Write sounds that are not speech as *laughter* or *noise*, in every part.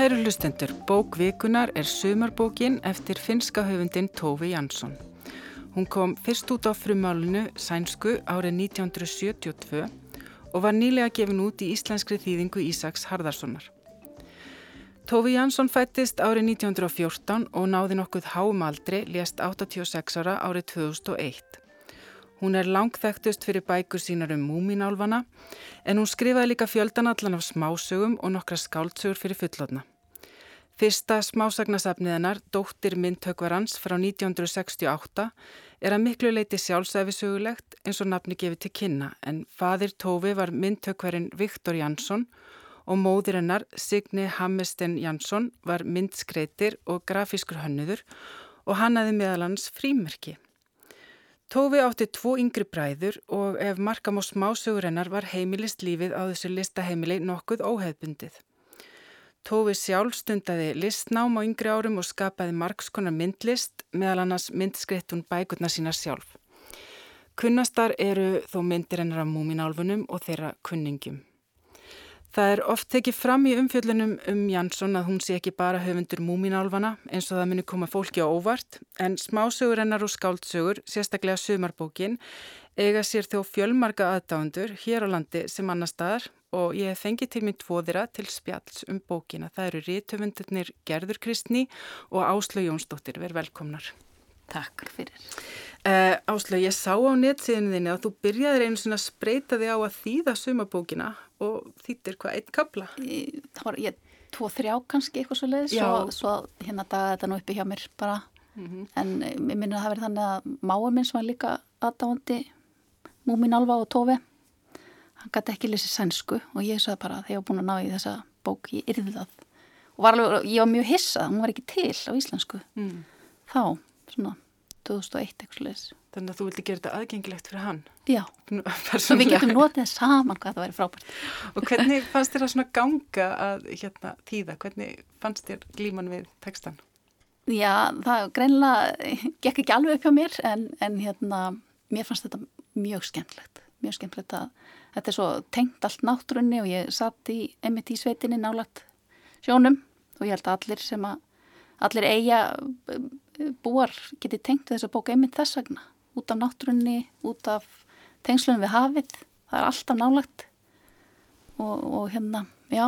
Kæru hlustendur, bókvikunar er sumarbókin eftir finska höfundin Tófi Jansson. Hún kom fyrst út á frumálinu Sænsku árið 1972 og var nýlega gefin út í íslenskri þýðingu Ísaks Harðarssonar. Tófi Jansson fættist árið 1914 og náði nokkuð hámaldri, lést 86 ára árið 2001. Hún er langþægtust fyrir bækur sínar um múminálfana en hún skrifaði líka fjöldanallan af smásögum og nokkra skáldsögur fyrir fullotna. Fyrsta smásagnasafniðanar, Dóttir myndtökvarans frá 1968, er að miklu leiti sjálfsæfisögulegt eins og nafni gefið til kynna en fadir Tófi var myndtökvarinn Viktor Jansson og móðir hennar Signi Hammesten Jansson var myndskreitir og grafískur hönnuður og hann aði meðalans frímerki. Tófi átti tvo yngri bræður og ef markam á smásögur hennar var heimilist lífið á þessu listaheimili nokkuð óheðbundið. Tófi sjálf stundaði listnám á yngri árum og skapaði margskonar myndlist meðal annars myndskrittun bækurna sína sjálf. Kunnastar eru þó myndir hennar af múminálfunum og þeirra kunningjum. Það er oft tekið fram í umfjöllunum um Jansson að hún sé ekki bara höfundur múminálfana eins og það muni koma fólki á óvart en smásögur hennar og skáldsögur, sérstaklega sömarbókin, eiga sér þó fjölmarga aðdáðundur hér á landi sem annar staðar og ég hef fengið til minn tvoðira til spjalls um bókina. Það eru rítöfundurnir Gerður Kristni og Áslau Jónsdóttir. Verð velkomnar. Takk fyrir. Uh, Áslau, ég sá á netsíðinu þinni að þú byrjaði einu svona að spreita þig á að þýða sumabókina og þýttir hvað, einn kabla? Það var, ég, tvo, þrjá kannski eitthvað svo leiðis og svo hérna dagaði þetta nú uppi hjá mér bara mm -hmm. en ég minna að það verið þannig að máur minn sem var líka aðdáðandi Múmin Alva og Tófi hann gæti ekki lesið sænsku og ég sagði bara þegar ég var búin að ná í þessa bók ég yrði það og var alveg, ég var mjög hissað, hún var ekki til á íslensku mm. þá, svona 2001 eitthvað leis. Þannig að þú vildi gera þetta aðgengilegt fyrir hann? Já, *laughs* svo við getum notið saman hvað það væri frábært. Og hvernig fannst þér að svona ganga að hérna, tíða? Hvernig fannst þér glíman við textan? Já, það greinlega gekk ekki alveg upp hjá mér en, en hérna, mér fannst þetta mjög skemmtlegt. Mjög skemmtlegt að þetta er svo tengt allt náttúrunni og ég satt í emitt í sveitinni nálagt sjónum og ég held að allir sem að allir eiga búar geti tengt þess að bóka einmitt þess vegna út af náttúrunni, út af tengslunum við hafið, það er alltaf nálagt og, og hérna, já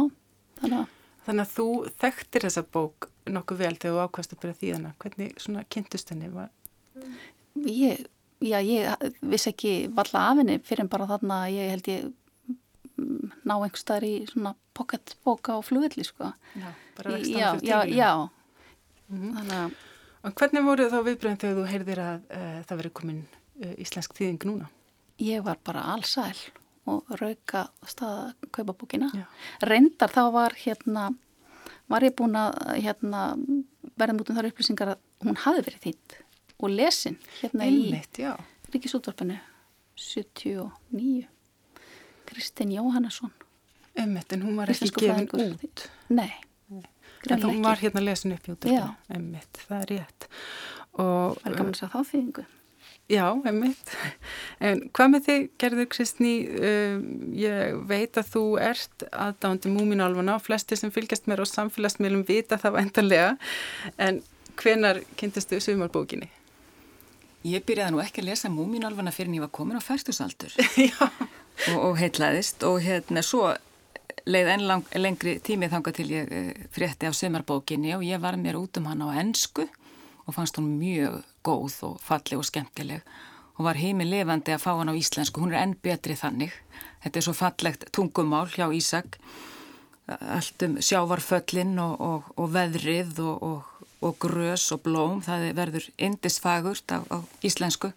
þannig að Þannig að þú þekktir þessa bók nokkuð vel þegar þú ákvæmst að byrja því þannig hvernig svona kynntust henni var? Ég, já, ég vissi ekki valla af henni fyrir en bara þarna ég held ég ná einhverstaðar í svona pocketbóka á flugilli sko. Já, bara vextan fyrir tílinu. Já, já, mm -hmm. þannig að Og hvernig voru þá viðbröðin þegar þú heyrðir að uh, það veri komin uh, íslensk þýðing núna? Ég var bara allsæl og rauka staða kaupabúkina. Já. Reyndar þá var hérna, var ég búin að hérna, verða mútum þar upplýsingar að hún hafi verið þýtt og lesin hérna Einmitt, í Ríkisútvarpinu 79. Kristinn Jóhannesson. Einmitt, en hún var ekki gefin út? Nei. En þú var hérna lesin upp í útverðinu, emmitt, það er rétt. Og, var gaman að segja þá þýðingu? Já, emmitt. En hvað með þig, Gerður Kristni, um, ég veit að þú ert aðdándi múminálfana og flesti sem fylgjast mér á samfélagsmiðlum vita það vantanlega, en hvenar kynntistu sumarbókinni? Ég byrjaði nú ekki að lesa múminálfana fyrir en ég var komin á færtusaldur *laughs* og, og heitlaðist og hérna svo leið enn lang, lengri tími þanga til ég uh, frétti af sömarbókinni og ég var mér út um hann á ennsku og fannst hún mjög góð og falleg og skemmtileg og var heimi levandi að fá hann á íslensku, hún er enn betri þannig. Þetta er svo fallegt tungumál hjá Ísak. Allt um sjávarföllin og, og, og veðrið og, og grös og blóm, það verður indisfagurt á, á íslensku.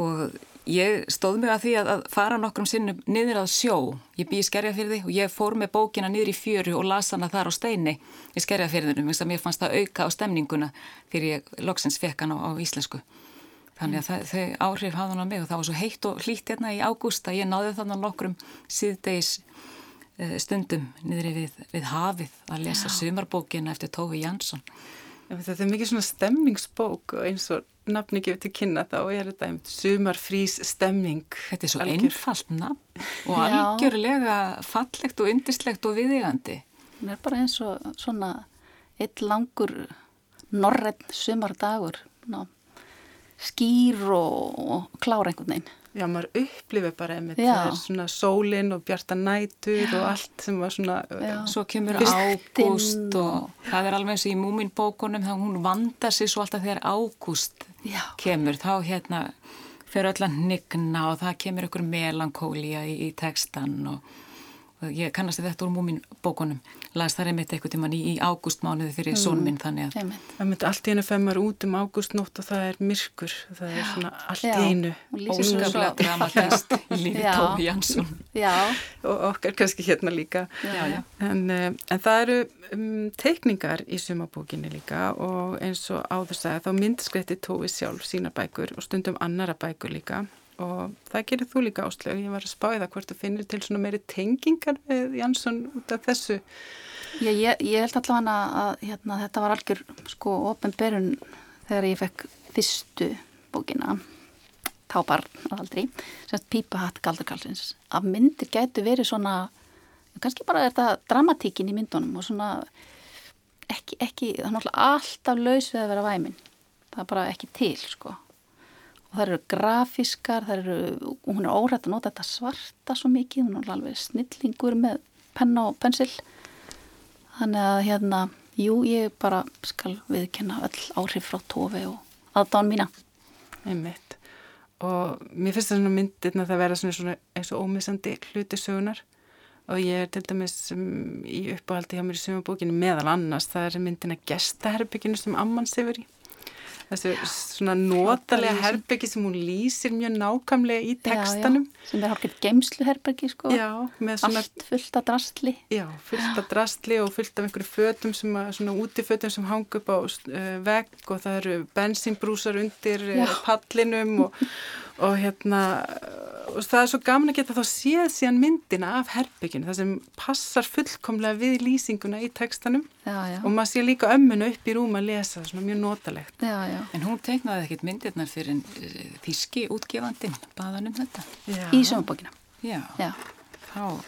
Og Ég stóð mig að því að, að fara nokkrum sinnum niður að sjó. Ég bý í skerjafyrði og ég fór með bókina niður í fjöru og las hana þar á steini í skerjafyrðunum. Mér fannst það auka á stemninguna þegar ég loksins fekk hana á, á íslensku. Þannig að það, þau áhrif hafði hana mig og það var svo heitt og hlýtt hérna í ágúst að ég náði þannig nokkrum síðdeis uh, stundum niður við, við hafið að lesa Já. sumarbókina eftir Tófi Jansson. Þetta er mikið svona stemmingsbók eins og nafni gefið til kynna þá er þetta einmitt sumarfrís stemming. Þetta er svo Algjör. einfalt nafn og algjörlega fallegt og yndislegt og viðigandi. hún er bara eins og svona eitt langur norrenn sumardagur ná, skýr og, og klára einhvern veginn. Já, maður upplifir bara einmitt, Já. það er svona sólin og bjarta nætur og allt sem var svona, Já. Svo kemur ágúst og það er alveg eins og í múminbókunum þá hún vandar sig svo alltaf þegar ágúst Já. kemur þá hérna fer öll að nigna og það kemur ykkur melankólía í, í textan og ég kannast þetta úr múminbókunum las það einmitt eitthvað tíman í, í ágústmánuði fyrir mm. sónminn þannig að Einmitt. einmitt allt í einu femmar út um ágústnótt og það er myrkur, það er svona allt Já. í einu óskaplega dramatist í lífi. Tófi Jansson Já, og okkar kannski hérna líka. Já, já. En, uh, en það eru um, teikningar í sumabókinni líka og eins og áður sagði þá myndskreitti Tófi sjálf sína bækur og stundum annara bækur líka og það gerir þú líka áslög. Ég var að spá í það hvort þú finnir til svona meiri tengingar með Jansson út af þessu. ég, ég, ég held allavega að, hérna, þetta var algjör sko ofinberun þegar ég fekk fyrstu bókina að aldrei semst Pípahatt Galdarkalsins að myndir gætu verið svona kannski bara er þetta dramatíkin í myndunum og svona ekki, ekki það er náttúrulega alltaf laus við að vera væmin það er bara ekki til sko og það eru grafískar það eru, hún er órætt að nota þetta svarta svo mikið, hún er alveg snillingur með penna og pensil þannig að hérna jú, ég bara skal viðkenna öll áhrif frá tofi og aðdán mína Einmitt. Og mér finnst það svona myndirna það vera svona, svona eins og ómissandi hluti sögunar og ég er til dæmis um, í uppáhaldi hjá mér í sumabókinu meðal annars það er myndina gestaherbygginu sem amman sefur í. Þessu svona notalega herbyggi sem hún lýsir mjög nákamlega í textanum. já, já, sem er hálfgeitt geimsluherbergi sko. Já, með svona allt fullt af drastli Já, fullt af drastli og fullt af einhverju fötum sem að, svona útifötum sem hang upp á uh, vegg og það eru bensínbrúsar undir uh, pallinum og, og hérna og það er svo gaman að geta þá séð síðan myndina af herbygginu, það sem passar fullkomlega við lýsinguna í textanum já, já, og maður sé líka ömmunu upp í rúm að lesa, það, svona mjög notalegt. já, já. En hún teiknaði ekkit myndirnar fyrir uh, þíski útgefandin, baðan um þetta. Já. í sömubókina Já, já. þá,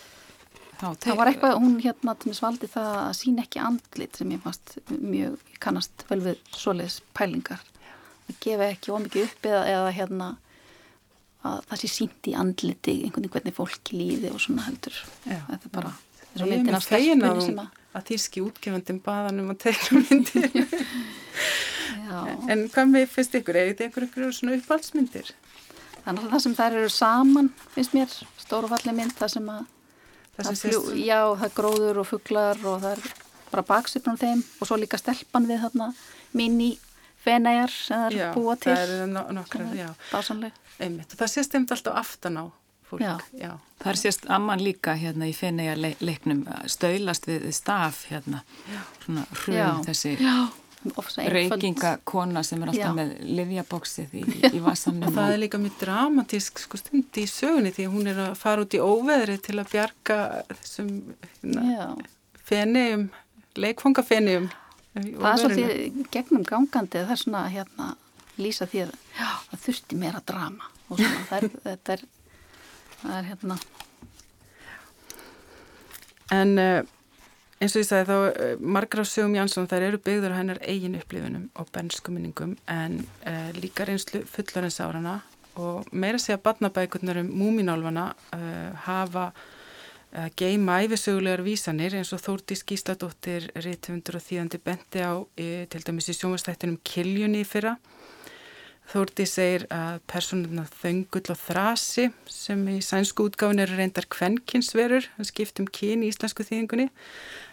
þá það var eitthvað, hún hérna til mér svaldi það að sína ekki andlit sem ég fannst mjög, kannast vel við svoleiðis pælingar að gefa ekki ómikið upp eða, eða hérna að það sé sínt í andliti einhvern veginn hvernig fólki líði og svona heldur Já. þetta er bara þessu er myndin af stelpunni sem að að þýski útgefandin baðanum að teikna myndir. *laughs* *laughs* en hvað með fyrst ykkur, er þetta einhver ykkur svona uppáhaldsmyndir? þannig að það sem þær eru saman finnst mér, stórufalli mynd það sem að Það sem það sést- já, það gróður og fuglar og það er bara baksvipnum þeim og svo líka stelpan við þarna mini fenæjar sem það er Já, búa til það eru no nokkrar, já, dásanleg einmitt. Og það sést einmitt alltaf aftan á fólk. Já. já. Þar sést amman líka hérna í feneiga leiknum stöylast við staf hérna, svona hrun þessi já, reykingakona sem er alltaf Já. með livjabóksið í, *laughs* í vasanum. Og það er líka mjög dramatísk sko, stund í sögunni því að hún er að fara út í óveðri til að bjarga þessum hérna, já, fennium, leikfangafennium. Það er svolítið gegnum gangandi það er svona hérna lýsa því að það þurfti meira drama. Og svona, það er, þetta er það er hérna. En uh, eins og ég sagði þá uh, margar af sögum Jansson þær eru byggður á hennar eigin upplifunum og benskuminningum en uh, líka reynslu fullarins árana og meira segja badnabækurnar um múminálfana uh, hafa uh, geima æfisögulegar vísanir eins og Þórdís Gísladóttir Rítufundur og Þýðandi benti á uh, til dæmis í sjónvastættinum Kiljunni fyrra. Þórti segir að personuna þöngull og þrasi sem í sænsku útgáfin eru reyndar kvenkinsverur, það skipt um kyn í íslensku þýðingunni,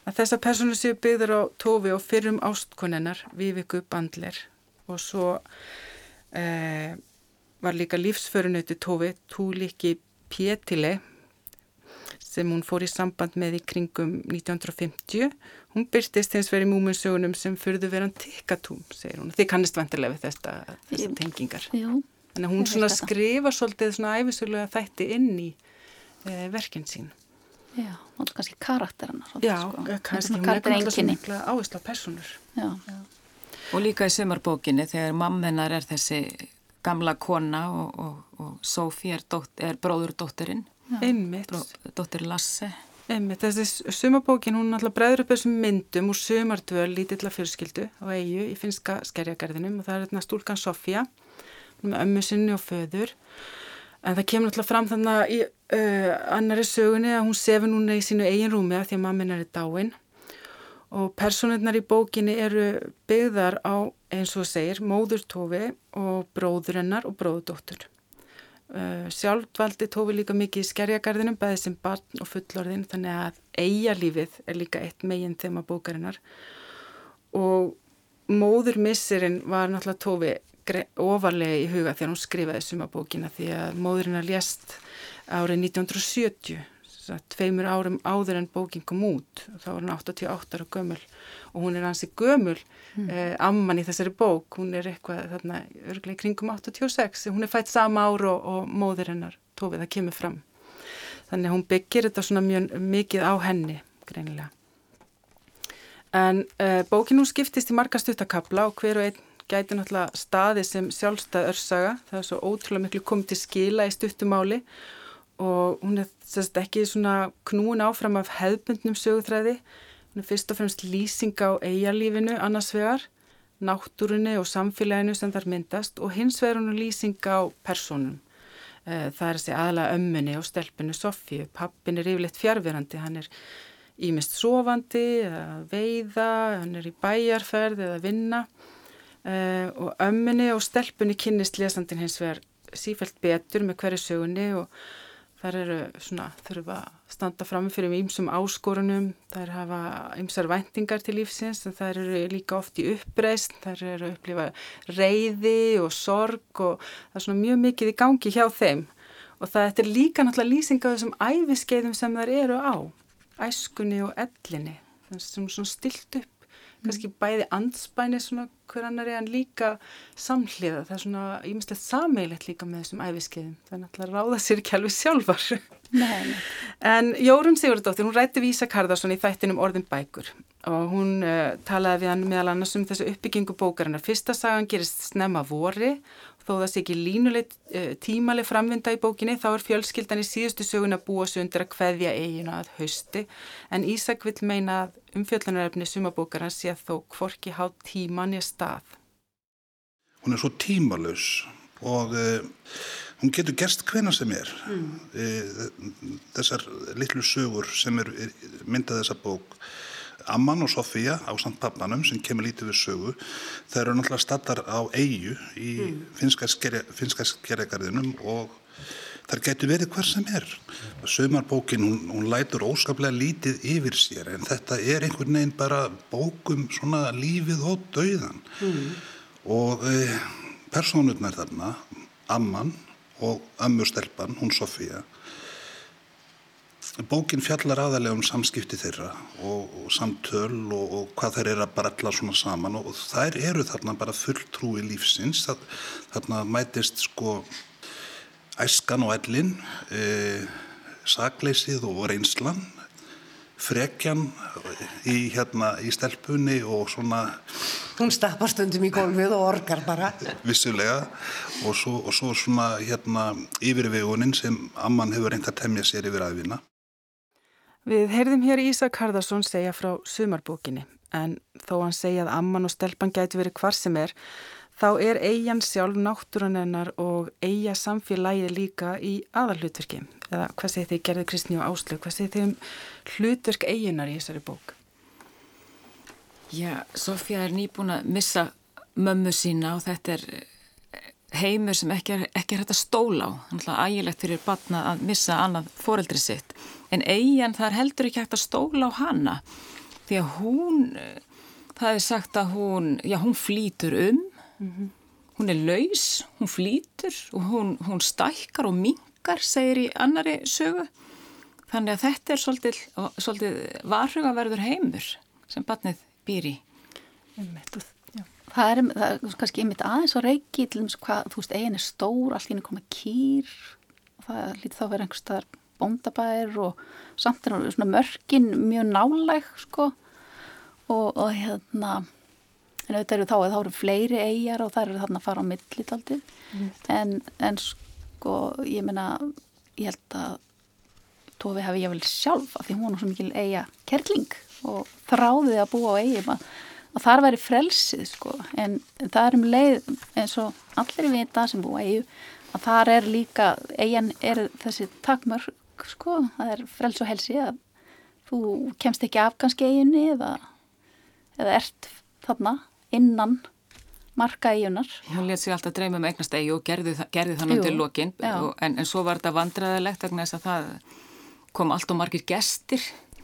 að þessa personu séu byggður á tófi og fyrrum ástkonennar Víviku Bandler. Og svo eh, var líka lífsförunauti tófi Túlíki Pétile sem hún fór í samband með í kringum 1950. Hún byrtist hins verið í múminsögunum sem fyrðu veran tikkatúm, segir hún. Þið kannist vantilega við þetta, þessar tengingar. jú, Þannig að hún svona skrifa svolítið svona æfisulega þætti inn í e, verkinn sín. já, og kannski karakterina Já, sko. kannski hún er karakter alltaf svo einkenni. mikla áherslu á personur. já, Og líka í sömarbókinni þegar mammenar er þessi gamla kona og, og, og Sofí er, er bróður dóttirinn, Einmitt. dóttir Lasse. Einmitt, þessi sumabókin, hún alltaf bregður upp þessum myndum úr sumardvöl lítilla fjölskyldu á eigu í finska skerjagarðinum og það er hérna stúlkan Sofja með ömmu sinni og föður. En það kemur alltaf fram þannig í uh, annari sögunni að hún sefi núna í sínu eigin rúmi að því að mammin er í dáin. Og personirnar í bókinni eru byggðar á eins og segir móðurtófi og bróðurinnar og bróðudóttur Uh, sjálf valdi tófi líka mikið í skerjagarðinum bæðið sem barn og fullorðin þannig að eigalífið er líka eitt meginn þema bókarinnar. Og móður missirinn var náttúrulega tófi ofarlega í huga þegar hún skrifaði sumabókina því að móðurinn er lést árið 1970 tveimur árum áður en bókin kom út. Og þá var hann 88 ára gömul og hún er hansi gömul mm. eh, amman í þessari bók, hún er eitthvað þarna örglega kringum 86 hún er fætt sama ár og, og móður hennar tófið að kemur fram. Þannig að hún byggir þetta svona mjög mikið á henni greinilega. En eh, bókin hún skiptist í marga stuttakabla og hver og einn gæti náttúrulega staði sem sjálfstæð örsaga. Það er svo ótrúlega miklu komið til skila í stuttumáli og hún er sérst ekki svona knúin áfram af hefbundnum sögutræði Hún er fyrst og fremst lýsing á eigalífinu annars vegar, náttúrunni og samfélaginu sem þar myndast og hins vegar hún er lýsing á personum. Eh, það er þessi aðla ömmunni og stelpinu Sofíu. Pappin er yfirleitt fjárverandi, hann er ímist sofandi eða veiða, hann er í bæjarferð eða vinna eh, og ömmunni og stelpunni kynnist lesandin hins vegar sífælt betur með hverju sögunni og þar eru svona þurfa að standa fram fyrir ímsum áskorunum, þær hafa ymsar væntingar til lífsins en þær eru líka oft í uppreist, þær eru að upplifa reyði og sorg og það er svona mjög mikið í gangi hjá þeim. Og það er líka náttúrulega lýsing af þessum æfiskeiðum sem þær eru á, æskunni og ellinni, þannig sem svona stilt upp kannski bæði anspæni svona hver annar er en líka samhliða, það er svona ímestlega sameilegt líka með þessum æfiskeiðum það er náttúrulega ráða sér ekki alveg sjálfar Nei. en Jórun Sigurdóttir hún rætti Vísa Karðarsson í þættinum orðin bækur og hún uh, talaði við hann meðal annars um þessu uppbyggingu bókarinnar fyrsta sagan gerist snemma vori Þó það sé ekki línuleg eh, tímaleg framvinda í bókinni þá er fjölskyldan í síðustu sögun að búa sig undir að hveðja eiginu að hausti en Ísak vil meina að umfjöllunarefni sumabókar hans sé að þó kvorki há tíman í stað. Hún er svo tímalus og uh, hún getur gerst hvena sem er. Mm. Þessar litlu sögur sem er myndað þessa bók Amman og Sofía á samt pappanum sem kemur lítið við sögu það eru náttúrulega stattar á eigu í mm. finska skerjagarðinum og þar getur verið hver sem er sömarbókin, hún, hún lætur óskaplega lítið yfir sér en þetta er einhvern veginn bara bókum svona lífið og dauðan mm. og e, personurnar þarna Amman og Ömmurstelpan, hún Sofía Bókin fjallar aðalega um samskipti þeirra og, og samtöl og, og hvað þeir eru að baralla svona saman og, og þær eru þarna bara fulltrúi lífsins. Það, þarna mætist sko æskan og ellin, e, sakleysið og reynslan, frekjan í, hérna, í stelpunni og svona... Hún stappar stundum í gólfið og orgar bara. Vissulega og svo, svo svona hérna yfirvegunin sem amman hefur reynd að temja sér yfir aðvina. Við heyrðum hér Ísak Harðarsson segja frá sumarbókinni en þó hann segja að amman og stelpan gæti verið hvar sem er þá er eigin sjálf náttúrunennar og eiga samfélagi líka í aðalhlutverki eða hvað segir þið gerði Kristni og Áslug, hvað segir þið um hlutverk eiginar í þessari bók? Já, Sofja er nýbúin að missa mömmu sína og þetta er heimur sem ekki er, ekki er hægt að stóla á. Þannig að ægilegt fyrir batna að missa annað foreldri sitt. En eigin þar heldur ekki hægt að stóla á hana. Því að hún það er sagt að hún já hún flýtur um. Mm -hmm. hún er laus, hún flýtur og hún, hún stækkar og mingar segir í annari sögu. Þannig að þetta er svolítið, svolítið varhugaverður heimur sem batnið býr í. Um þetta Það er, það er kannski einmitt aðeins og reiki til þess að þú veist, eigin er stór, allt í henni koma kýr og það lítið þá verið einhver staðar bóndabær og samt er svona mörkin mjög nálæg sko. Og, og hérna en auðvitað eru þá að þá eru fleiri eigjar og það eru þarna að fara á millit aldrei mm. en, en sko ég meina ég held að Tófi hefði ég vel sjálf af því hún var svo mikil eiga kerling og þráði að búa á eigum að, að þar væri frelsið sko. En það er um leið eins og allir vita sem búa á eigum að þar er líka, eigin er þessi takmörk sko, það er frels og helsi að þú kemst ekki af kannski eiginni eða, eða ert þarna innan marka eigunar. Hún let sér alltaf dreyma um eignast eigi og gerði, gerði þannig til lokin en, en svo var þetta vandræðilegt vegna þess að það kom allt og margir gestir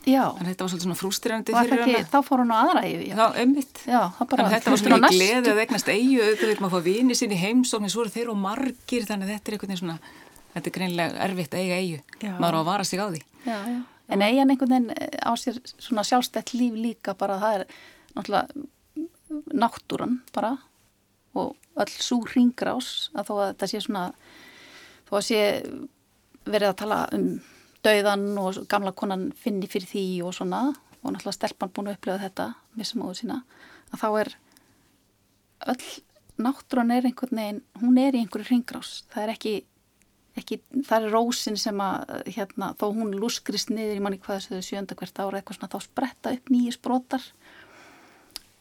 Já. En þetta var svolítið svona frústirandi fyrir hana. Þá fór hún á aðra eigi. Já, ummitt. Já, það bara. En þetta var svona í gleði að eignast eigi og auðvitað vil maður fá vini sín í heimsókn svo eru þeir og margir þannig að þetta er einhvern veginn svona, þetta er greinlega erfitt að eiga eigi. Maður á að vara sig á því. Já, já. En eigin einhvern veginn eh, á sér svona sjálfstætt líf líka bara það er náttúrulega náttúran bara og öll svo ringgrás að þó að þetta sé svona þó að sé verið að tala um dauðan og gamla konan finni fyrir því og svona og náttúrulega stelpann búin að upplifa þetta með samóðu sína að þá er öll náttúran er einhvern veginn, hún er í einhverju ringgrás það er ekki, ekki það er rósin sem að hérna, þó hún luskrist niður í manni hvað þessu sjönda hvert ára eitthvað svona þá spretta upp nýjus brotar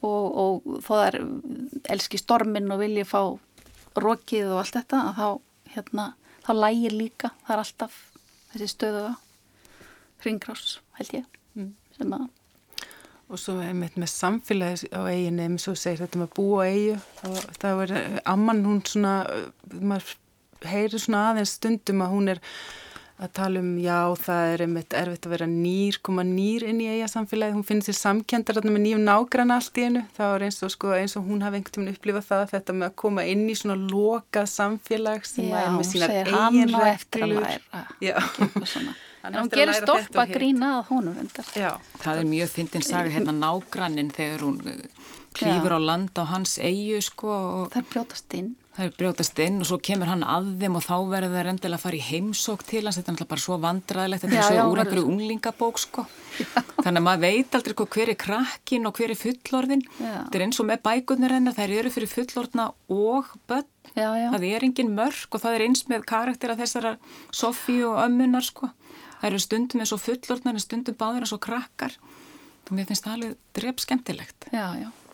og, og það er elski stormin og vilja fá rokið og allt þetta að þá, hérna, þá lægir líka, það er alltaf þessi stöðu hringgrás held ég mm. sem að Og svo einmitt með samfélagi á eiginu, eins og segir þetta með bú og eigu, þá er amman hún svona, maður heyrir svona aðeins stundum að hún er að tala um já það er einmitt erfitt að vera nýr, koma nýr inn í eiga samfélagi, hún finnir sér samkendar með nýjum nágrann allt í hennu, þá er eins og, sko, eins og hún hafi einhvern veginn upplifað það þetta með að koma inn í svona lokað samfélag sem já, er með sínar eigin reglur. *laughs* En hún gerir stoppa grína að honum. Já, það er mjög fyndin saga hérna nágrannin þegar hún klýfur á land á hans eigu sko. Það er brjótast inn. Það er brjótast inn og svo kemur hann að þeim og þá verður það rendilega að fara í heimsók til hans, þetta er náttúrulega bara svo vandræðilegt, þetta er svo úr einhverju unglingabók sko. Já. Þannig að maður veit aldrei sko, hver er krakkin og hver er fullorðin, já. þetta er eins og með bækurnir hennar, þær eru fyrir fullorðna og börn, já, það er engin mörg og það er eins með karaktera þessara Sofí og ömmunar sko, það eru stundum eins og fullorðnar en stundum báður eins og krakkar og mér finnst það alveg drep skemmtilegt.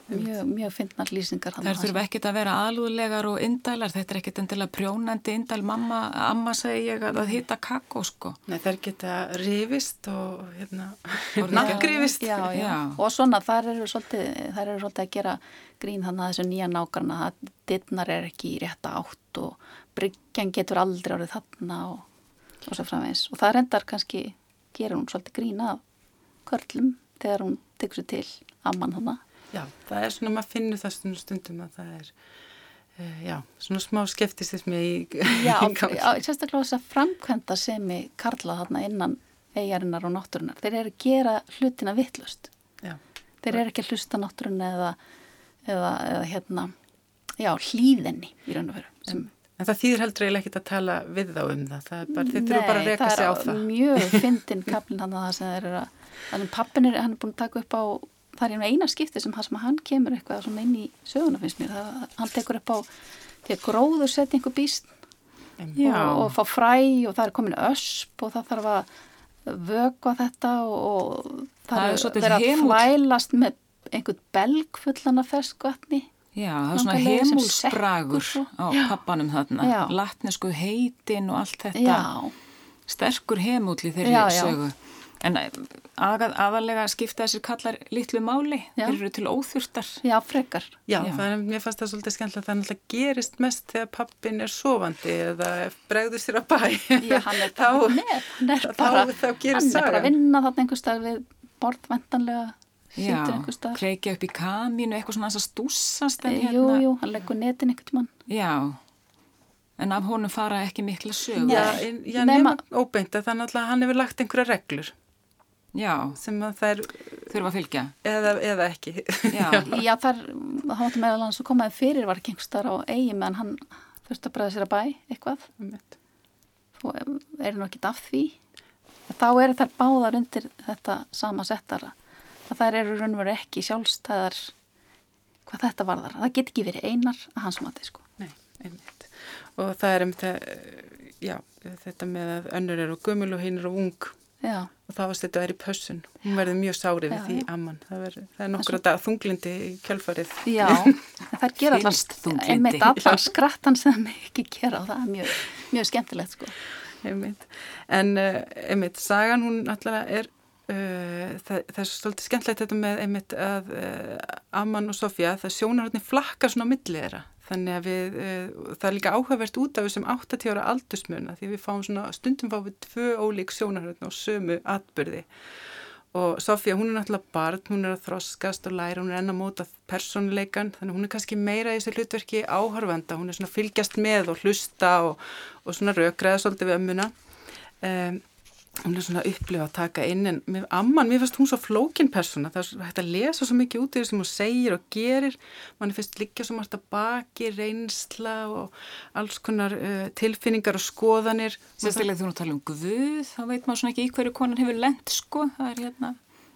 Mjög, mjög finnar lýsingar Það þurfa ekkit að vera aðlúðlegar og indælar. Þetta er ekkit endilega prjónandi indæl. Mamma, amma segi ég að hitta kakko sko. Nei þær geta rifist og hérna *laughs* nakkrifist já, já. já. og svona þær eru svolítið þær eru svolítið að gera grín þannig að þessu nýja nákarna að dittnar er ekki í rétta átt og bryggjan getur aldrei árið þarna og, og svo framvegs og það rendar kannski gera hún svolítið grín af körlum þegar hún tekur sér til amman hana Já, það er svona, maður finnur það stundum, stundum að það er, uh, já, svona smá skeftisismi í Já, *laughs* já sérstaklega þess að framkvæmda sem í Karla þarna innan eigarinnar og náttúrunar, þeir eru að gera hlutina vittlust. Já. Þeir eru ekki að hlusta náttúruna eða, eða, eða hérna, já, hlýðinni í raun og veru. En, en það þýðir heldur eiginlega ekki að tala við þá um það, það er bara, þeir þurfu bara að reyka sig á það. Nei, það er mjög fyndin *laughs* kaplinn hann að það sem þeir eru að, þannig pappin er, hann er búin að taka upp á það er eina skipti sem, sem hann kemur eitthvað inn í söguna finnst mér. Það, hann tekur upp á því að gróður setja einhver býst og, og fá fræ og það er komin ösp og það þarf að vögva þetta og það, það er að flælast með einhvern belg fullan af ferskvatni. Já, það er svona heimúlsbragur á já. pappanum þarna, já. latnesku heitin og allt þetta. Já. sterkur heimúli þeirri sögu En að, aðalega skipta þessir kallar litlu máli, Já. þeir eru til óþurftar. Já, frekar. Já, Já. Það er, mér fannst það svolítið skemmtilega, það er náttúrulega gerist mest þegar pappin er sofandi eða bregður sér að bæ. Já, hann er *laughs* þá, með, hann er bara, þá, þá hann er bara að vinna þarna einhver stað við bortvendanlega sýtur einhver stað. Já, kreikja upp í kaminu, eitthvað svona að stúsast. Jú, hérna. jú, hann leggur netin einhvern mann. Já, en af honum fara ekki mikla sögur. Já, já nema óbeint að þannig að hann hefur lagt einhverja reglur. Já, sem að þær þurfa að fylgja. Eða, eða ekki. Já, *laughs* Já þar, þá hættum meðal hann svo komaði fyrir var kengstar á eigi meðan hann þurfti að bregða sér að bæ eitthvað. Þú er nú ekki af því. Þá eru þær báðar undir þetta sama settara. Að þær eru raunveru ekki sjálfstæðar hvað þetta varðar. Það get ekki verið einar að hans mati sko. Nei, einmitt. Og það er um þetta já, þetta með að önnur eru gummul og hinn eru ung Já. og þá var þetta að vera í pössun. Hún verður mjög sárið við Já, því já. amman. Það, verður, það er nokkur að dag þunglindi í kjölfarið. Já, *laughs* það ger þunglyndi. einmitt *laughs* allar skrattan sem *laughs* ekki gera og það er mjög, mjög skemmtilegt sko. einmitt. En uh, einmitt, sagan hún alltaf er, uh, það, það er svolítið skemmtilegt þetta með einmitt að uh, Amman og Sofía, það sjónarhóttni flakkar svona á milli þeirra. Þannig að við, uh, það er líka áhugavert út af þessum 80 ára aldursmuna því við fáum svona, stundum fáum við tvö ólík sjónarhóttni og sömu atbyrði. Og Sofía, hún er náttúrulega barn, hún er að þroskast og læra, hún er enn að móta persónuleikan, þannig hún er kannski meira í þessu hlutverki áhörvenda, hún er svona fylgjast með og hlusta og, og svona rökraða svolítið við ömmuna. Um, hún er svona að upplifa að taka inn en með amman, mér finnst hún svo flókin persóna, það er hægt að lesa svo mikið út í því sem hún segir og gerir, mann finnst líka svo margt að baki, reynsla og alls konar uh, tilfinningar og skoðanir. Sérstaklega þú nú tala um Guð, þá veit maður svona ekki í hverju konan hefur lent sko, það er hérna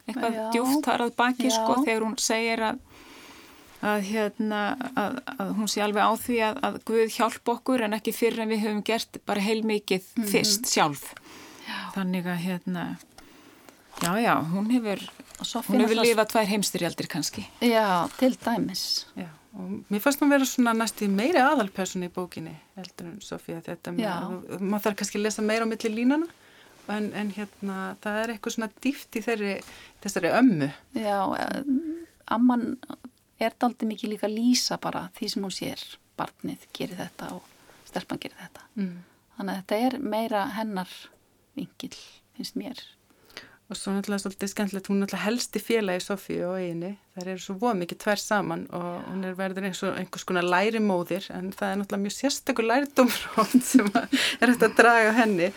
eitthvað Já. djúft þar að baki Já. sko þegar hún segir að að, hérna, að, að hún sé alveg á því að, að Guð hjálp okkur en ekki fyrir en við höfum gert bara heilmikið Mhm. fyrst sjálf. Þannig að hérna, já já, hún hefur, hún hefur lifað tvær heimstyrjaldir kannski. Já, til dæmis. Já, og mér fannst hún vera svona næstu meiri aðalpersonu í bókinni heldur en Sofía þetta Já. maður þarf kannski að lesa meira á milli línana en, en hérna það er eitthvað svona dýft í þeirri þessari ömmu Já, eh, amman er daldi mikið líka lýsa bara því sem hún sér. Barnið gerir þetta og stelpan gerir þetta. mm. Þannig að þetta er meira hennar vingil, finnst mér. og svo náttúrulega svolítið skemmtilegt hún náttúrulega helsti félagi Sofíu og eiginni þær eru svo voð mikið tvær saman og hún er verður eins og einhvers konar lærimóðir en það er náttúrulega mjög sérstakur lærdómur oft *laughs* sem að er hægt að draga henni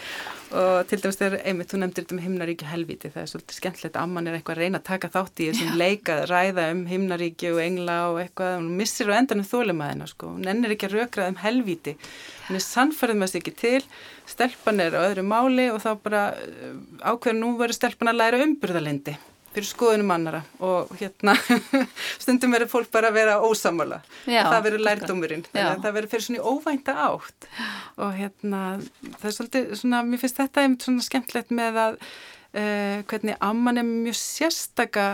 og til dæmis þegar einmitt þú nefndir þetta með himnaríki og helvíti það er svolítið skemmtilegt að amman er eitthvað að reyna að taka þátt í þessum leika, ræða um himnaríki og engla og eitthvað, hún missir á endanum þólimaðina sko, hún ennir ekki að rökraða um helvíti, hún er sannfærið með sig ekki til, stelpan er á öðru máli og þá bara uh, ákveður nú verður stelpan að læra umburðalindi fyrir skoðunum annara og hérna *laughs* stundum verður fólk bara að vera ósamála það verður lærdómurinn það verður fyrir svona óvænta átt. Og hérna það er svolítið svona, mér finnst þetta einmitt svona skemmtilegt með að uh, hvernig amman er mjög sérstaka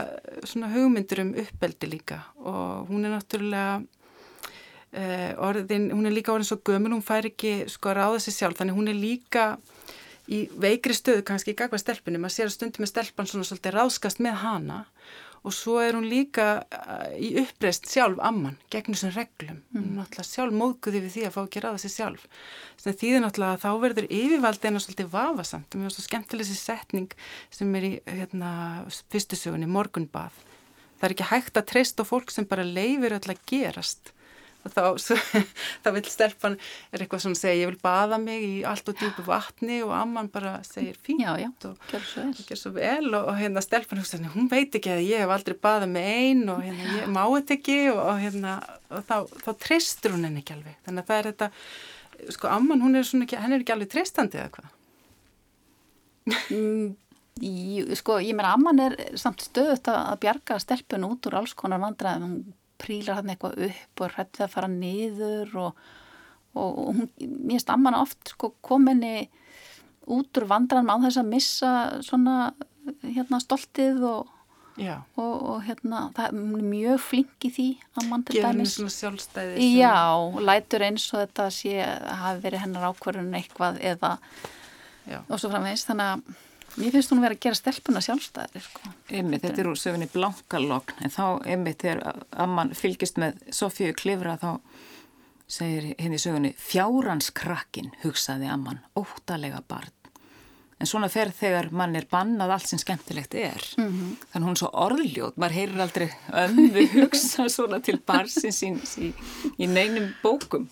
svona hugmyndur um uppeldi líka. Og hún er náttúrulega uh, orðin, hún er líka orðin svo gömul, hún fær ekki sko að ráða sig sjálf, þannig hún er líka í veikri stöðu kannski í gagvað stelpunni, maður sér að stundum með stelpan svona svolítið ráðskast með hana og svo er hún líka uh, í uppreist sjálf amman gegn þessum reglum, hún er náttúrulega sjálf móðguði við því að fá ekki ráða sig sjálf. Sem þýðir náttúrulega að þá verður yfirvaldi en að svolítið vafasamt. Og mér var svo skemmtileg þessi setning sem er í hérna, fyrstu sögunni, morgunbað. Það er ekki hægt að treysta fólk sem bara leifir öll að gerast og þá, *laughs* þá vil stelpan er eitthvað svona að segja, ég vil baða mig í allt og djúpu vatni og amman bara segir fínt Já, já, og gjör svo vel. og, og hérna stelpan hugsa, hún veit ekki að ég hef aldrei baðað með ein og hérna ég má þetta ekki. Og, og hérna og þá, þá treystur hún henni ekki alveg. Þannig að það er þetta, sko amman hún er svona ekki, henni er ekki alveg treystandi eða hvað? Mm, sko, ég meina, amman er samt stöðut að að bjarga stelpun út úr alls konar vandræðum. Hún prílar hann eitthvað upp og hrætt við að fara niður og, og, og hún, mér finnst amman oft sko kominni út úr vandræðum á þess að missa svona hérna stoltið og, og, og hérna, það er mjög flink í því amman til gefur henni dæmis. svona sjálfstæði sem- Já, og lætur eins og þetta sé hafi verið hennar ákvörðun eitthvað eða Já. og svo framvegis þannig að mér finnst hún verið að gera stelpuna sjálfstæðir sko. Einmitt, þetta er úr sögunni blankalogn en þá einmitt þegar amman fylgist með Sofíu klifra þá segir henni í sögunni fjárhanskrakkin hugsaði amman, óttalega barn. En svona fer þegar mann er bannað allt sem skemmtilegt er. -hmm. Þannig hún er svo orðljót, maður heyrir aldrei ömmu *laughs* hugsa svona til barsins síns í, í neinum bókum.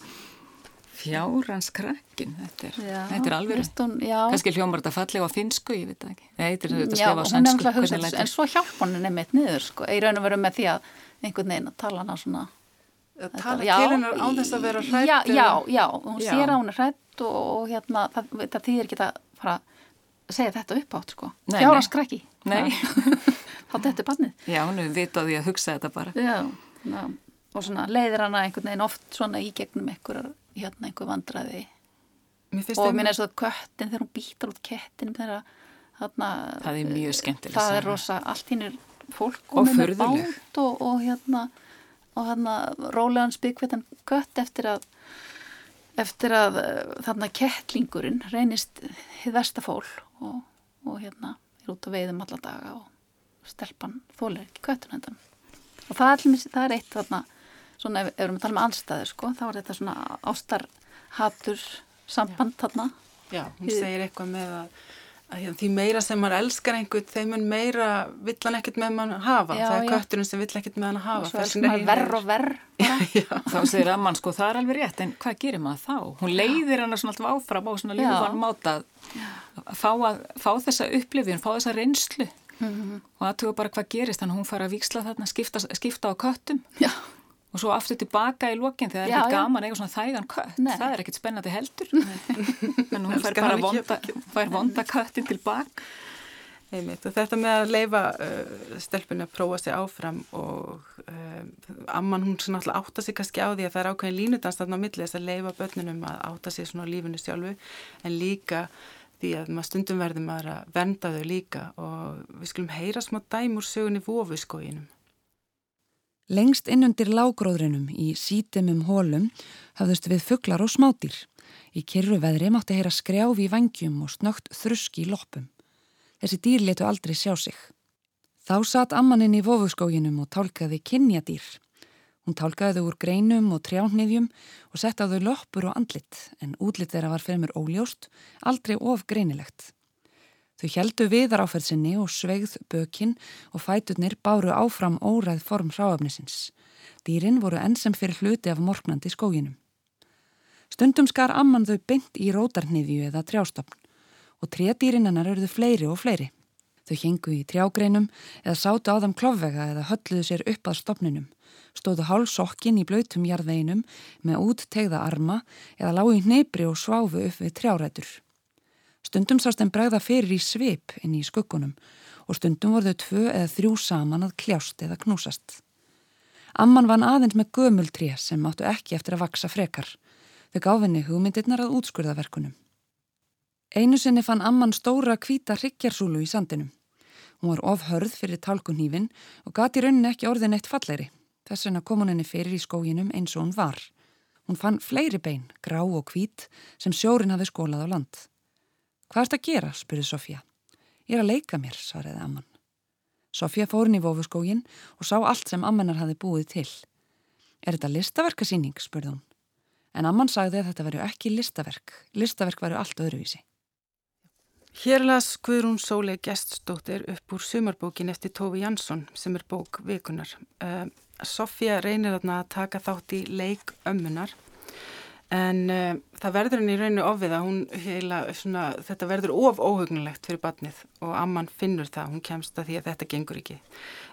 Fjárhanskrakkin, þetta er, Já, þetta er alveg, kannski hljómar þetta fallega á finsku, ég veit það ekki. Nei, þetta er þetta skrifa á að þessu, en lætur. svo hjálp henni mitt niður sko, í raun og veru með því að einhvern veginn að tala hana svona að tala Já, til hennar á þess að vera hrætt já, já, já, hún Já. sér að hún er hrætt og, og hérna, það, það þýðir ekki að fara að segja þetta upp átt sko. Nei, fjárhanskrakki Nei. *laughs* þá þetta er bannið Já, hún hefur vitað því að hugsa þetta bara. Já, já, og svona leiðir hana einhvern veginn oft svona í gegnum einhver, hérna einhver finnst og mér er svo köttin þegar hún býtar út kettin þegar þarna, Það er mjög skemmtileg það er rosa, allt hinn er fólk Og með bát og, og hérna og hérna rólegan spikvetan kött eftir að eftir að eh, þarna kettlingurinn reynist hið verstafól og, og hérna er út að veiðum alla daga og stelpan þólir ekki köttun hendan og það er, það er eitt þarna svona ef ef við erum að tala um anstæður sko þá er þetta svona ástarhatur samband þarna Já, hún segir eitthvað með að, að hérna, því meira sem maður elskar einhvern, þeim mun meira vill hann ekkert með mann hafa. Já, það er kötturinn sem vill ekkert með hann og hafa. svo Þess er er verð og verð. *laughs* Þá segir amman sko, það er alveg rétt, en hvað gerir maður þá? Hún leiðir hana svona alltaf áfram á svona ljúfan máta að fá, að fá þessa upplifjun, fá þessa reynslu Mhm. og að tuga bara hvað gerist, þannig að hún fara að víksla þarna, skipta, skipta á köttum Já, og svo aftur tilbaka í lokin þegar það er ekkert gaman að eiga svona þægan kött, Nei. það er ekkert spennandi heldur, *laughs* en hún fær bara vonda, fær vonda köttin tilbaka. Einmitt, og þetta með að leifa uh, stelpunni að prófa sig áfram og uh, amman hún svona alltaf átta sig kannski á því að það er ákveðin línudans þarna á milli þess að leifa börnunum að átta sig svona á lífinu sjálfu en líka því að maður stundum verður maður að vernda þau líka. Og við skulum heyra smá dæm úr sögunni vofuskóginum. Lengst innundir lágróðrinum í sítimum hólum hafðust við fuglar og smádýr. Í kyrru veðri mátti heyra skrjáf í vangjum og snögt þruski í loppum. Þessi dýr letu aldrei sjá sig. Þá satt ammaninn í vofuskóginum og tálkaði kynjadýr. Hún tálkaði þau úr greinum og trjánniðjum og sett á þau loppur og andlit en útlit þeirra var fyrir mér óljóst, aldrei of greinilegt. Þau heldu viðar áferð sinni og sveigð bökinn og fæturnir báru áfram óræð form hráafnisins. Dýrin voru enn sem fyrir hluti af morgnandi skóginum. Stundum skar amman þau beint í rótarniðju eða trjástofn og trédýrin hennar eruðu fleiri og fleiri. Þau hengu í trjágreinum eða sátu á þeim klofvega eða hölluðu sér upp að stopninum, stóðu hálsokkin í blöytum jarðveginum með úttegða arma eða lágu í hnebri og sváfu upp við trjárætur. Stundum sást þeim bregða fyrir í svip inn í skuggunum og stundum voru þau tvö eða þrjú saman að kljást eða knúsast. Amman vann aðeins með gömultré sem áttu ekki eftir að vaksa frekar. Þau gáfinni hugmyndirnar að útskurðaverkunum. Einu sinni fann Amman stóra hvíta hryggjarsúlu í sandinum. Hún var of hörð fyrir tálkunhýfin og gati rauninni ekki orðin eitt fallegri. Þess vegna kom hún henni fyrir í skóginum eins og hún var. Hún fann fleiri bein, grá og hvít, sem sjórin hafi skólað á land. Hvað ert að gera? spurði Sofía. Ég er að leika mér, svaraði Amman. Sofía fór inn í vofuskógin og sá allt sem Ammanar hafi búið til. Er þetta listaverkasýning? spurði hún. En Amman sagði að þetta veru ekki listaverk. Listaverk veru allt öðruvísi. Hér las Guðrún Sólei Geststóttir upp úr sumarbókin eftir Tófi Jansson sem er bók vikunar. Uh, Sofía reynir að taka þátt í leik ömmunar en uh, það verður henni í rauninu ofið að hún heila svona, þetta verður of óhugnulegt fyrir batnið og amman finnur það, hún kemst að því að þetta gengur ekki.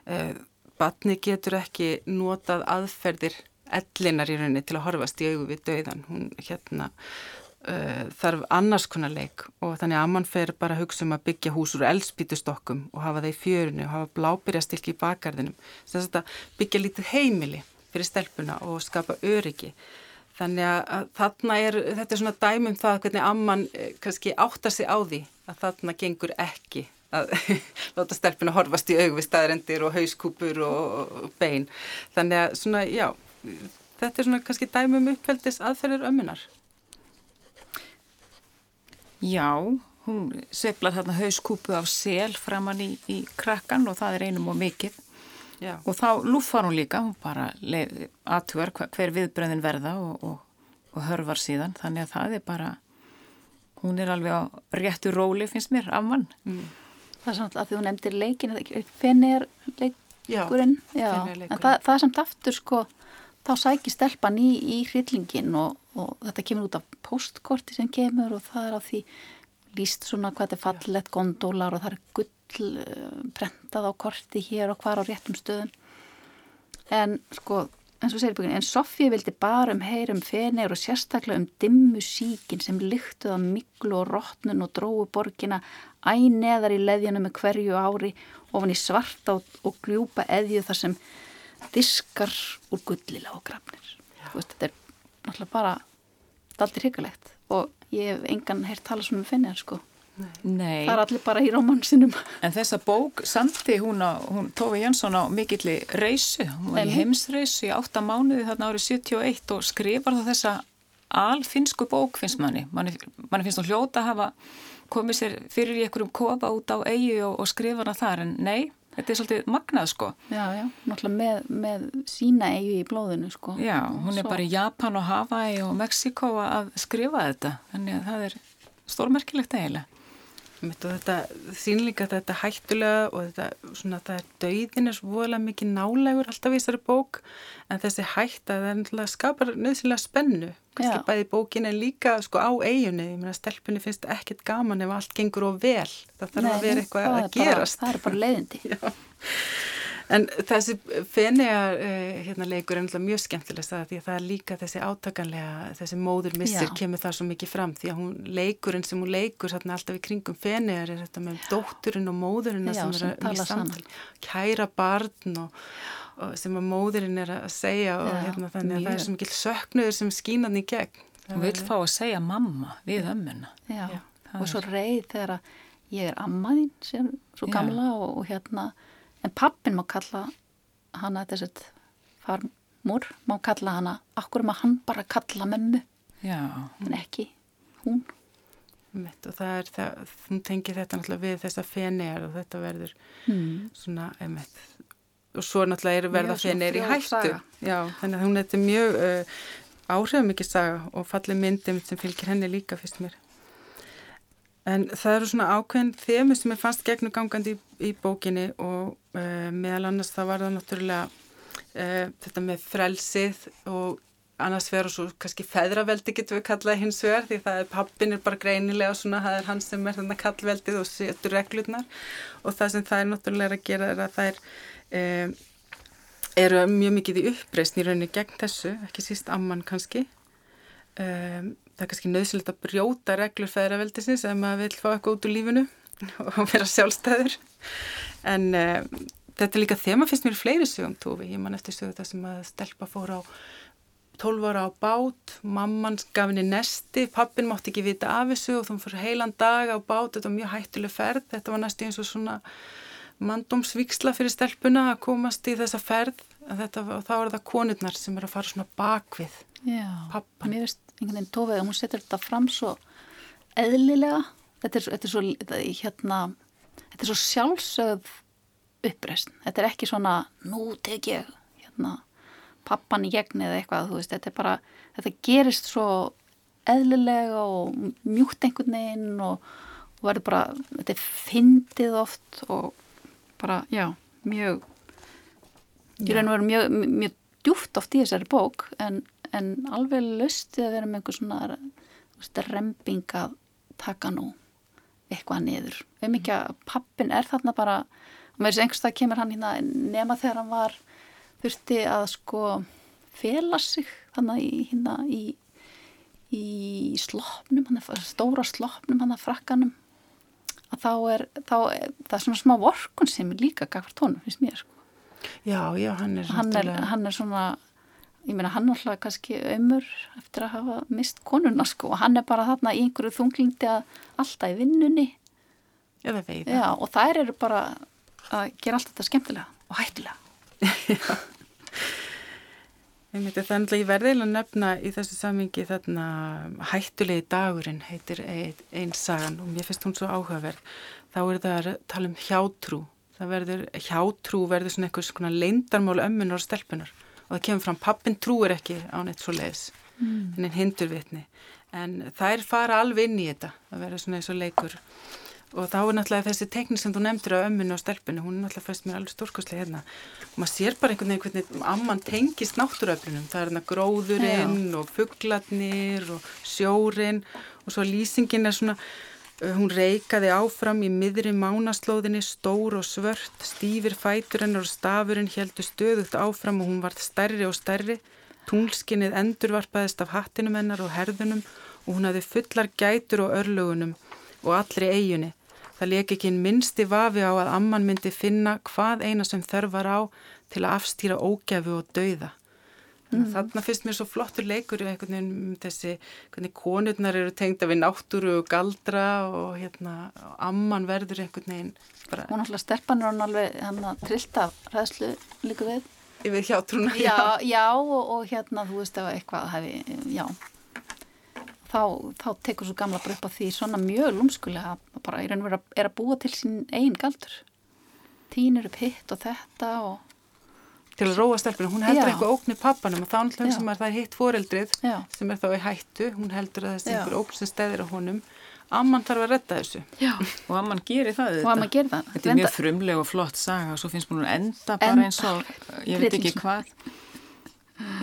Uh, batnið getur ekki notað aðferðir ellinar í rauninni til að horfast í augu við dauðan. Hún hérna uh, þarf annars konar leik og þannig að amman fer bara að hugsa um að byggja hús úr elspítustokkum og hafa það í fjörinu og hafa blábyrjastilki í bakgarðinum byggja lítið heimili fyrir stelpuna og skapa öryggi þannig að, þarna er þetta er svona dæmum það hvernig amman eh, kannski áttar sig á því að þarna gengur ekki að *laughs* láta stelpuna horfast í aug við staðrendir og hauskúpur og, bein þannig að svona já þetta er svona kannski dæmum uppveldis aðferðir ömmunar Já, hún sveiflar þarna hauskúpu af sel framann í, í krakkan og það er einum og mikið. Já. Og þá lúfar hún líka, hún bara aðtugar hver viðbröðin verða og, og, og hörvar síðan. Þannig að það er bara, hún er alveg á réttu róli finnst mér af mann. Mm. Það er svona að því þú nefndir leikin, fenni er leikurinn, en það, það er samt aftur sko, þá sækir stelpan í, í hryllingin og, og þetta kemur út af postkorti sem kemur og það er á því líst svona hvað þetta er fallett gondólar og það er gull uh, prentað á korti hér og hvar á réttum stöðum. En sko eins og segir búin, en Sofía vildi bara um heyrum fenir og sérstaklega um dimmu síkin sem lyktuð af miklu og rótnun og dróu borgina æneðar í leðjana með hverju ári ofan í svarta og, og gljúpa eðju þar sem diskar úr gullila og grafnir. Þetta er náttúrulega bara daldir hyggalegt og ég hef engan heyrt tala sem um finnir sko Nei. Það er allir bara í rómansinum. En þessa bók samti hún hún Tófi Jönsson á mikilli reysu, hún var í heimsreysu í átta mánuði þarna árið 71 og skrifar þá þessa alfinsku bók finnst manni. Manni, manni finnst hún hljóta að hafa komið sér fyrir í einhverjum kofa út á eigi og, og skrifa hana þar en nei, þetta er svolítið magnað sko. Já, já, náttúrulega með, með sína eigi í blóðinu sko. Já, hún er Svo- bara í Japan og Hawaii og Mexiko að skrifa þetta, þannig að það er stórmerkilegt eiginlega. Og þetta sínleika þetta hættulega og þetta svona það er dauðin er svo voðalega mikið nálegur alltaf í þessari bók en þessi hætta það skapar nöðsynlega spennu. Kannski Já. bæði bókin en líka sko á eiginni, ég meina stelpunni finnst ekkert gaman ef allt gengur of vel. Það þarf Nei, að vera eitthvað að er bara- gerast. Það er bara leiðindi. *laughs* En þessi fennigar uh, hérna, leikur er mjög skemmtilegst það því að það er líka þessi átakanlega, þessi móður missir Já. kemur það svo mikið fram því að hún leikurinn sem hún leikur þarna alltaf í kringum fennigar er þetta með dótturinn og móðurinn Já, sem, er mjög samtal, kæra barn og, og sem að móðurinn er að segja og Já, hérna, þannig að það mjög. er svo mikil söknuður sem skínan í gegn. Það Hún vil fá að segja mamma við ömmuna. Já, Já, og svo reið þegar að ég er ammaðinn sem svo Já. gamla og, og hérna, en pappin má kalla hana þessart farmur, má kalla hana, akkur má hann bara kalla mömmu, en ekki hún. Mitt, og það er það, hún tengir þetta náttúrulega við þessa fennigar og þetta verður Mm. svona, einmitt og svo náttúrulega eru verða svona fennigar í hættu. já, þannig að hún er þetta mjög uh, áhrifamikið saga og fallið myndum sem fylgir henni líka fyrst mér en það eru svona ákveðin þemu sem er fannst gegnugangandi í, í bókinni og uh, meðal annars það var það náttúrulega uh, þetta með frelsið og annars og svo kannski feðraveldi getur við kallað hins vegar því það er pappin er bara greinilega svona, það er hann sem er þarna kallveldið og setur reglurnar. Og það sem það er náttúrulega að gera er að það er um, eru mjög mikið í uppreysn í rauninni gegn þessu, ekki síst amman kannski. Um, það er kannski nöðsilegt að brjóta reglur feðraveldisins ef maður vil fá eitthvað út úr lífinu *laughs* og vera sjálfstæður en um, þetta er líka þema fyrst mér fleiri sögum tófi, ég man eftir sögum það sem að stelpa fór á 12 ára á bát, mamman gaf henni nesti, pappin mátti ekki vita af þessu og þú fyrir heilan dag á bát, þetta var mjög hættuleg ferð, þetta var næstu eins og svona mandómsvíksla fyrir stelpuna að komast í þessa ferð, þetta, og þá er það konurnar sem er að fara svona bakvið. Já, Pappan. mér veist einhvern veginn tófið að hún setur þetta fram svo eðlilega, þetta er, þetta er svo, hérna, þetta er svo sjálfsögð uppreist, þetta er ekki svona, nú tek ég, hérna, pappan í gegn eða eitthvað, veist, þetta bara, þetta gerist svo eðlilega og mjúkt einhvern veginn og, og verður bara, þetta er fyndið oft og bara, já, mjög, ég raun og veru mjög, mjög djúft oft í þessari bók en, en alveg löstið að vera með einhver svona remping að taka nú eitthvað niður. Við mikið að pappin er þarna bara, og með þessi einhverstað kemur hann hérna nema þegar hann var þurfti að sko fela sig þannig í hérna í, í sloppnum, hann er stóra sloppnum hann að frakkanum að þá er, þá er, það er svona smá vorkun sem er líka gafart honum, finnst mér sko Já, já, hann er hann er, hann er svona ég meina hann alltaf kannski ömur eftir að hafa mist konuna sko og hann er bara þarna í einhverju þunglindi að alltaf í vinnunni Eða veiða. Já, og þær eru bara að gera allt þetta skemmtilega og það er náttúrulega ég verðilega að nefna í þessu samingi þarna hættulegi dagurinn heitir ein, ein sagan og mér finnst hún svo áhugaverð. Þá er það að tala um hjátrú. Það verður, hjátrú verður svona eitthvað svona leindarmál ömmunar og stelpunar og það kemur fram, pappin trúir ekki á neitt svo leiðis, mm. en hindur vitni. En þær fara alveg inn í þetta, það verður svona eins og leikur. Og þá er náttúrulega þessi teknik sem þú nefndir á ömminu og stelpunu, hún er náttúrulega fæst mér alveg stórkostlega hérna. Og maður sér bara einhvern veginn hvernig amman tengist náttúröflunum, það er hérna gróðurinn og fugglarnir og sjórin og svo lýsingin er svona, hún reikaði áfram í miðri mánaslóðinni stór og svört, stífir fætur hennar og stafurinn heldur stöðugt áfram og hún varð stærri og stærri tunglskinnið endurvarpaðist af hattinum hennar og herðunum og hún hafði fullar gætur og örlugunum og allri eiginni Það leik ekki minnsti vafi á að amman myndi finna hvað eina sem þörfar á til að afstýra ógæfu og dauða. Mm. Þannig finnst mér svo flottur leikur einhvern veginn um þessi, hvernig konurnar eru tengda við náttúru og galdra og hérna, amman verður einhvern veginn bara... Hún alltaf stelpanur hann alveg, hann að trillta ræðslu líka við. Yfir hjátrúna, já. Já, já og, og hérna, þú veist, ef eitthvað hefði, já, þá, þá tekur svo gamla bara upp á því svona mjög lúmskulega bara í raun og vera er að búa til sín einn galdur. Týnir upp hitt og þetta og til að róa stelpuna, hún heldur Já. eitthvað óknir pappanum og þá náttúrulega sem er það hitt foreldrið Já. sem er þá í hættu, hún heldur að þessi einhver ókn sem stæðir á honum. Amman þarf að redda þessu. Já. og Amman gerir það og Amman gerir það. Þetta er mjög frumleg og flott saga og svo finnst hún enda bara eins og ég veit ekki hvað.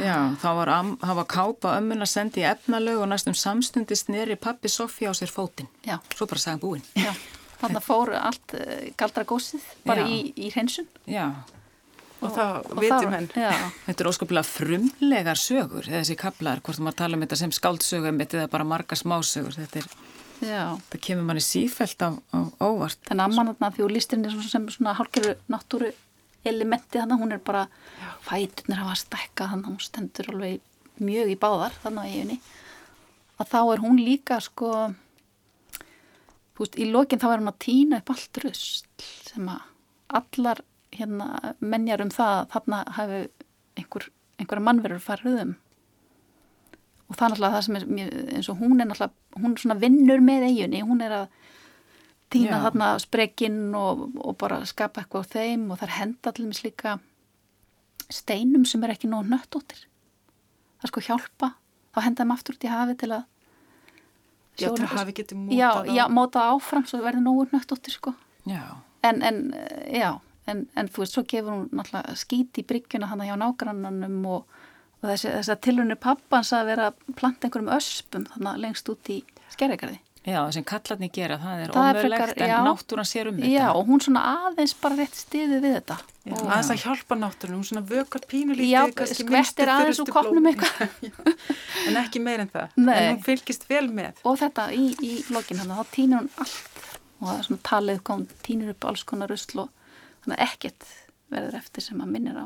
Já, þá var, am, var kápa ömmun að sendi í efnalög og næstum samstundist neri pappi Sofía á sér fótinn. Svo bara saga búinn Þannig að fóru allt eh, galdra gósið bara í, í hreinsun. Já og það veitum henn Þetta er óskaplega frumlegar sögur þessi kaplar, hvort maður tala um þetta sem skáldsögum eða bara marga smásögur. Þetta, er, það kemur manni sífælt á, á óvart. Þannig að mann því og listin er sem svona hálfgerðu náttúru elementi þannig að hún er bara fætunir hafa stekkað þannig að hún stendur alveg mjög í báðar þannig að ég að þá er hún líka sko þú veist, í lokin þá er hún að týna upp allt röst sem að allar hérna, menjar um það að þarna hafi einhver, einhverja mannverður farið um. Og það er náttúrulega það sem er eins og hún er náttúrulega, hún er svona vinnur með eiginni, hún er að týna Já. þarna sprekinn og, og bara skapa eitthvað á þeim og það er henda allir með slíka steinum sem er ekki nóg nöttóttir það er sko hjálpa. Þá henda þeim aftur út í hafi til að Já, til að hafi getið mótað á Já, mótað áfram svo verður nógur nöttóttir sko. Já. En, en, já en, en þú veist, svo gefur hún náttúrulega skít í bryggjuna hann hjá nágrannanum og, og þessi, þessi tilunir pappans að vera að planta einhverjum öspum þannig lengst út í skerregarði. Já, sem kallarni gera, það er ómögulegt en náttúran sér um þetta. Já, og hún svona aðeins bara rétt stiði við þetta. Já, og, aðeins að hjálpa náttúran, hún svona vökar pínulítið. Já, skvettir aðeins úr kopnum eitthvað. *laughs* en ekki meir en það. Nei. En hún fylgist vel með. Og þetta í, í lokin hann, þá týnir hún allt og það er svona talið, hún týnir upp alls konar rusl og að ekkert verður eftir sem að minnir á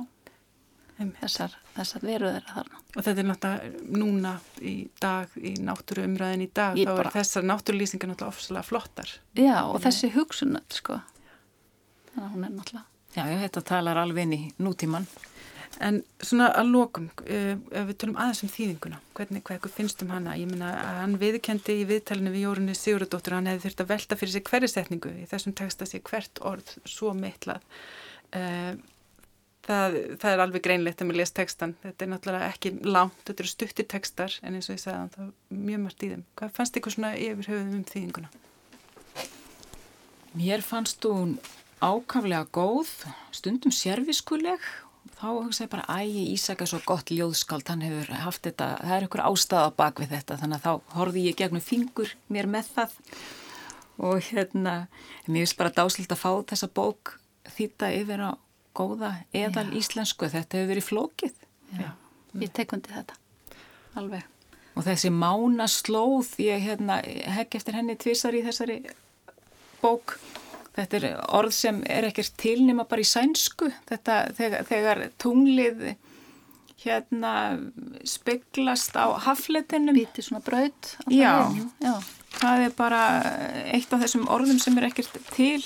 þessar, þessar veruður þarna. Og þetta er náttúrulega núna í dag, í náttúru umræðin í dag, Ég þá bara... er þessar náttúrulýsingar náttúrulega ofsalega flottar. Já, og Þannig... þessi hugsunnöld, sko. Þannig að hún er náttúrulega... Já, þetta talar alveg inn í nútíman. En svona að lokum, uh, ef við tölum aðeins um þýðinguna, hvernig, hvað eitthvað finnst um hana? Ég minna að hann viðkendi í viðtalinu við Jórunni Sigurðardóttur, hann hefði þurft að velta fyrir sig hverju setningu í þessum texta sé hvert orð svo mittlað. Uh, það, það er alveg greinleitt að mér lesa textan, þetta er náttúrulega ekki langt, þetta eru stuttir textar en eins og ég sagði það er mjög margt í þeim. Hvað fannst ykkur svona yfir höfuðum um þýðinguna? Mér fannst hún ákaflega góð, stundum sérfiskuleg þá hugsa ég bara ægi Ísak er svo gott ljóðskald, hann hefur haft þetta, það er einhver ástæða bak við þetta þannig að þá horfi ég gegnum fingur mér með það og hérna, mér finnst bara dáslilt að fá þessa bók þýta yfir á góða eðal Já. íslensku, þetta hefur verið flókið. Já, ég tekundi þetta, alveg. Og þessi mána slóð, ég hérna, hegg eftir henni tvísar í þessari bók Þetta er orð sem er ekkert tilnima bara í sænsku, þetta þegar, þegar tunglið hérna speglast á hafletinum. Býti svona braut. Já, Já, það er bara eitt af þessum orðum sem er ekkert til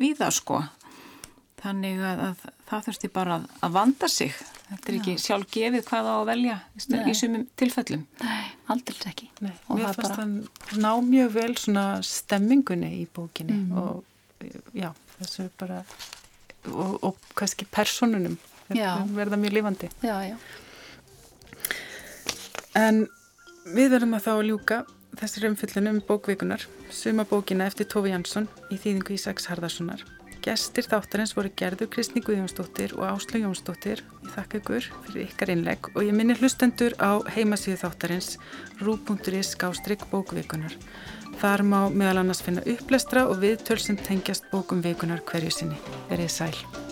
við það sko. Þannig að, að það þurfti bara að, að vanda sig. Þetta er Já. ekki sjálf gefið hvað á að velja í sumum tilfellum. Nei, aldrei ekki. Nei, mér fannst bara... það ná mjög vel svona stemmingunni í bókinni mm. og já, þessu bara og, og kannski personunum verða mjög lifandi. Já, já. en við verðum að þá að ljúka þessir umfyllunum bókvikunar suma bókina eftir Tófi Jansson í þýðingu Ísaks Harðarssonar Gestir þáttarins voru Gerður Kristni Guðjónsdóttir og Áslu Jónsdóttir. Ég þakka ykkur fyrir ykkar innlegg og ég minni hlustendur á heimasíðu þáttarins rú.is skástrygg bókvikunar. Þar má meðal annars finna upplestra og viðtöl sem tengjast bókum vikunar hverju sinni. Verið sæl.